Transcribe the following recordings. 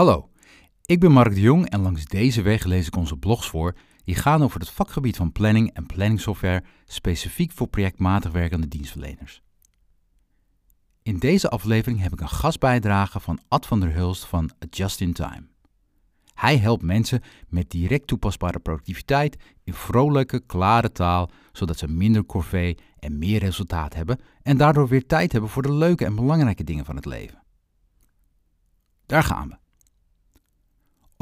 Hallo, ik ben Mark de Jong en langs deze weg lees ik onze blogs voor die gaan over het vakgebied van planning en planningsoftware specifiek voor projectmatig werkende dienstverleners. In deze aflevering heb ik een gastbijdrage van Ad van der Hulst van Just in Time. Hij helpt mensen met direct toepasbare productiviteit in vrolijke, klare taal, zodat ze minder corvée en meer resultaat hebben en daardoor weer tijd hebben voor de leuke en belangrijke dingen van het leven. Daar gaan we.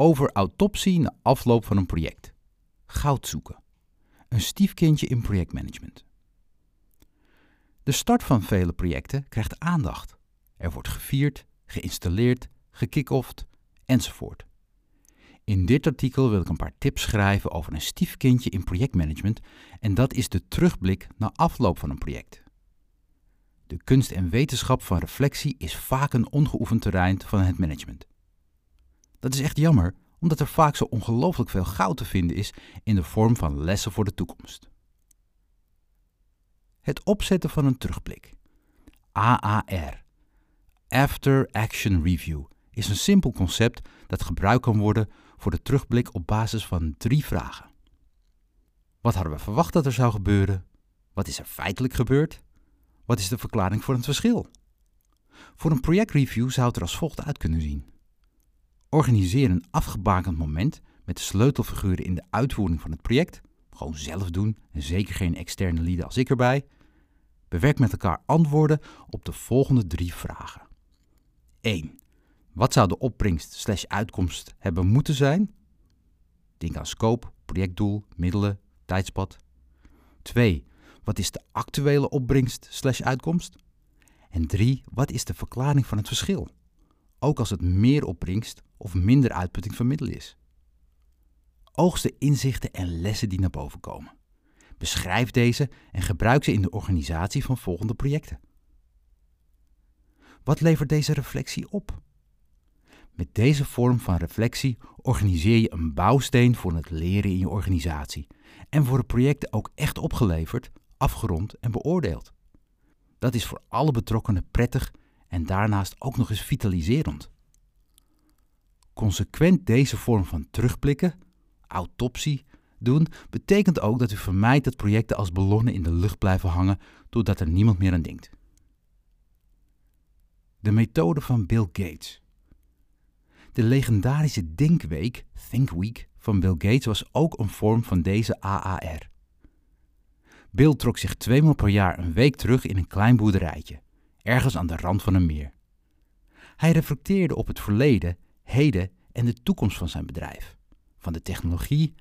Over autopsie na afloop van een project. Goud zoeken. Een stiefkindje in projectmanagement. De start van vele projecten krijgt aandacht. Er wordt gevierd, geïnstalleerd, gekickoffd enzovoort. In dit artikel wil ik een paar tips schrijven over een stiefkindje in projectmanagement en dat is de terugblik na afloop van een project. De kunst en wetenschap van reflectie is vaak een ongeoefend terrein van het management. Dat is echt jammer, omdat er vaak zo ongelooflijk veel goud te vinden is in de vorm van lessen voor de toekomst. Het opzetten van een terugblik. AAR. After Action Review is een simpel concept dat gebruikt kan worden voor de terugblik op basis van drie vragen. Wat hadden we verwacht dat er zou gebeuren? Wat is er feitelijk gebeurd? Wat is de verklaring voor het verschil? Voor een projectreview zou het er als volgt uit kunnen zien. Organiseer een afgebakend moment met de sleutelfiguren in de uitvoering van het project. Gewoon zelf doen en zeker geen externe lieden als ik erbij. Bewerk met elkaar antwoorden op de volgende drie vragen. 1. Wat zou de opbrengst slash uitkomst hebben moeten zijn? Denk aan scope, projectdoel, middelen, tijdspad. 2. Wat is de actuele opbrengst slash uitkomst? En 3. Wat is de verklaring van het verschil? Ook als het meer opbrengst of minder uitputting van middelen is. Oogst de inzichten en lessen die naar boven komen. Beschrijf deze en gebruik ze in de organisatie van volgende projecten. Wat levert deze reflectie op? Met deze vorm van reflectie organiseer je een bouwsteen voor het leren in je organisatie en worden projecten ook echt opgeleverd, afgerond en beoordeeld. Dat is voor alle betrokkenen prettig en daarnaast ook nog eens vitaliserend. Consequent deze vorm van terugblikken, autopsie, doen, betekent ook dat u vermijdt dat projecten als ballonnen in de lucht blijven hangen doordat er niemand meer aan denkt. De methode van Bill Gates. De legendarische Denkweek, Think Week, van Bill Gates was ook een vorm van deze AAR. Bill trok zich tweemaal per jaar een week terug in een klein boerderijtje, ergens aan de rand van een meer. Hij reflecteerde op het verleden, heden en de toekomst van zijn bedrijf, van de technologie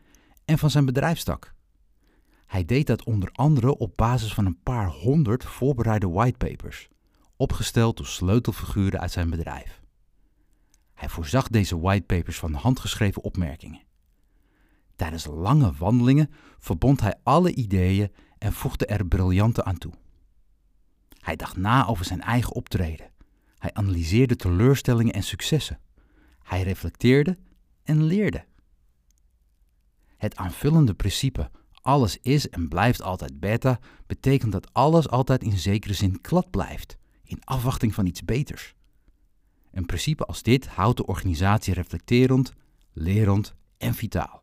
en van zijn bedrijfstak. Hij deed dat onder andere op basis van een paar honderd voorbereide whitepapers, opgesteld door sleutelfiguren uit zijn bedrijf. Hij voorzag deze whitepapers van handgeschreven opmerkingen. Tijdens lange wandelingen verbond hij alle ideeën en voegde er briljante aan toe. Hij dacht na over zijn eigen optreden. Hij analyseerde teleurstellingen en successen. Hij reflecteerde en leerde. Het aanvullende principe alles is en blijft altijd beta betekent dat alles altijd in zekere zin klad blijft, in afwachting van iets beters. Een principe als dit houdt de organisatie reflecterend, lerend en vitaal.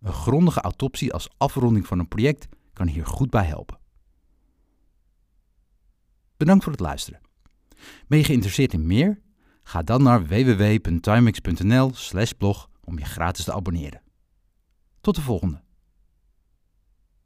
Een grondige autopsie als afronding van een project kan hier goed bij helpen. Bedankt voor het luisteren. Ben je geïnteresseerd in meer? Ga dan naar www.timex.nl/blog om je gratis te abonneren. Tot de volgende.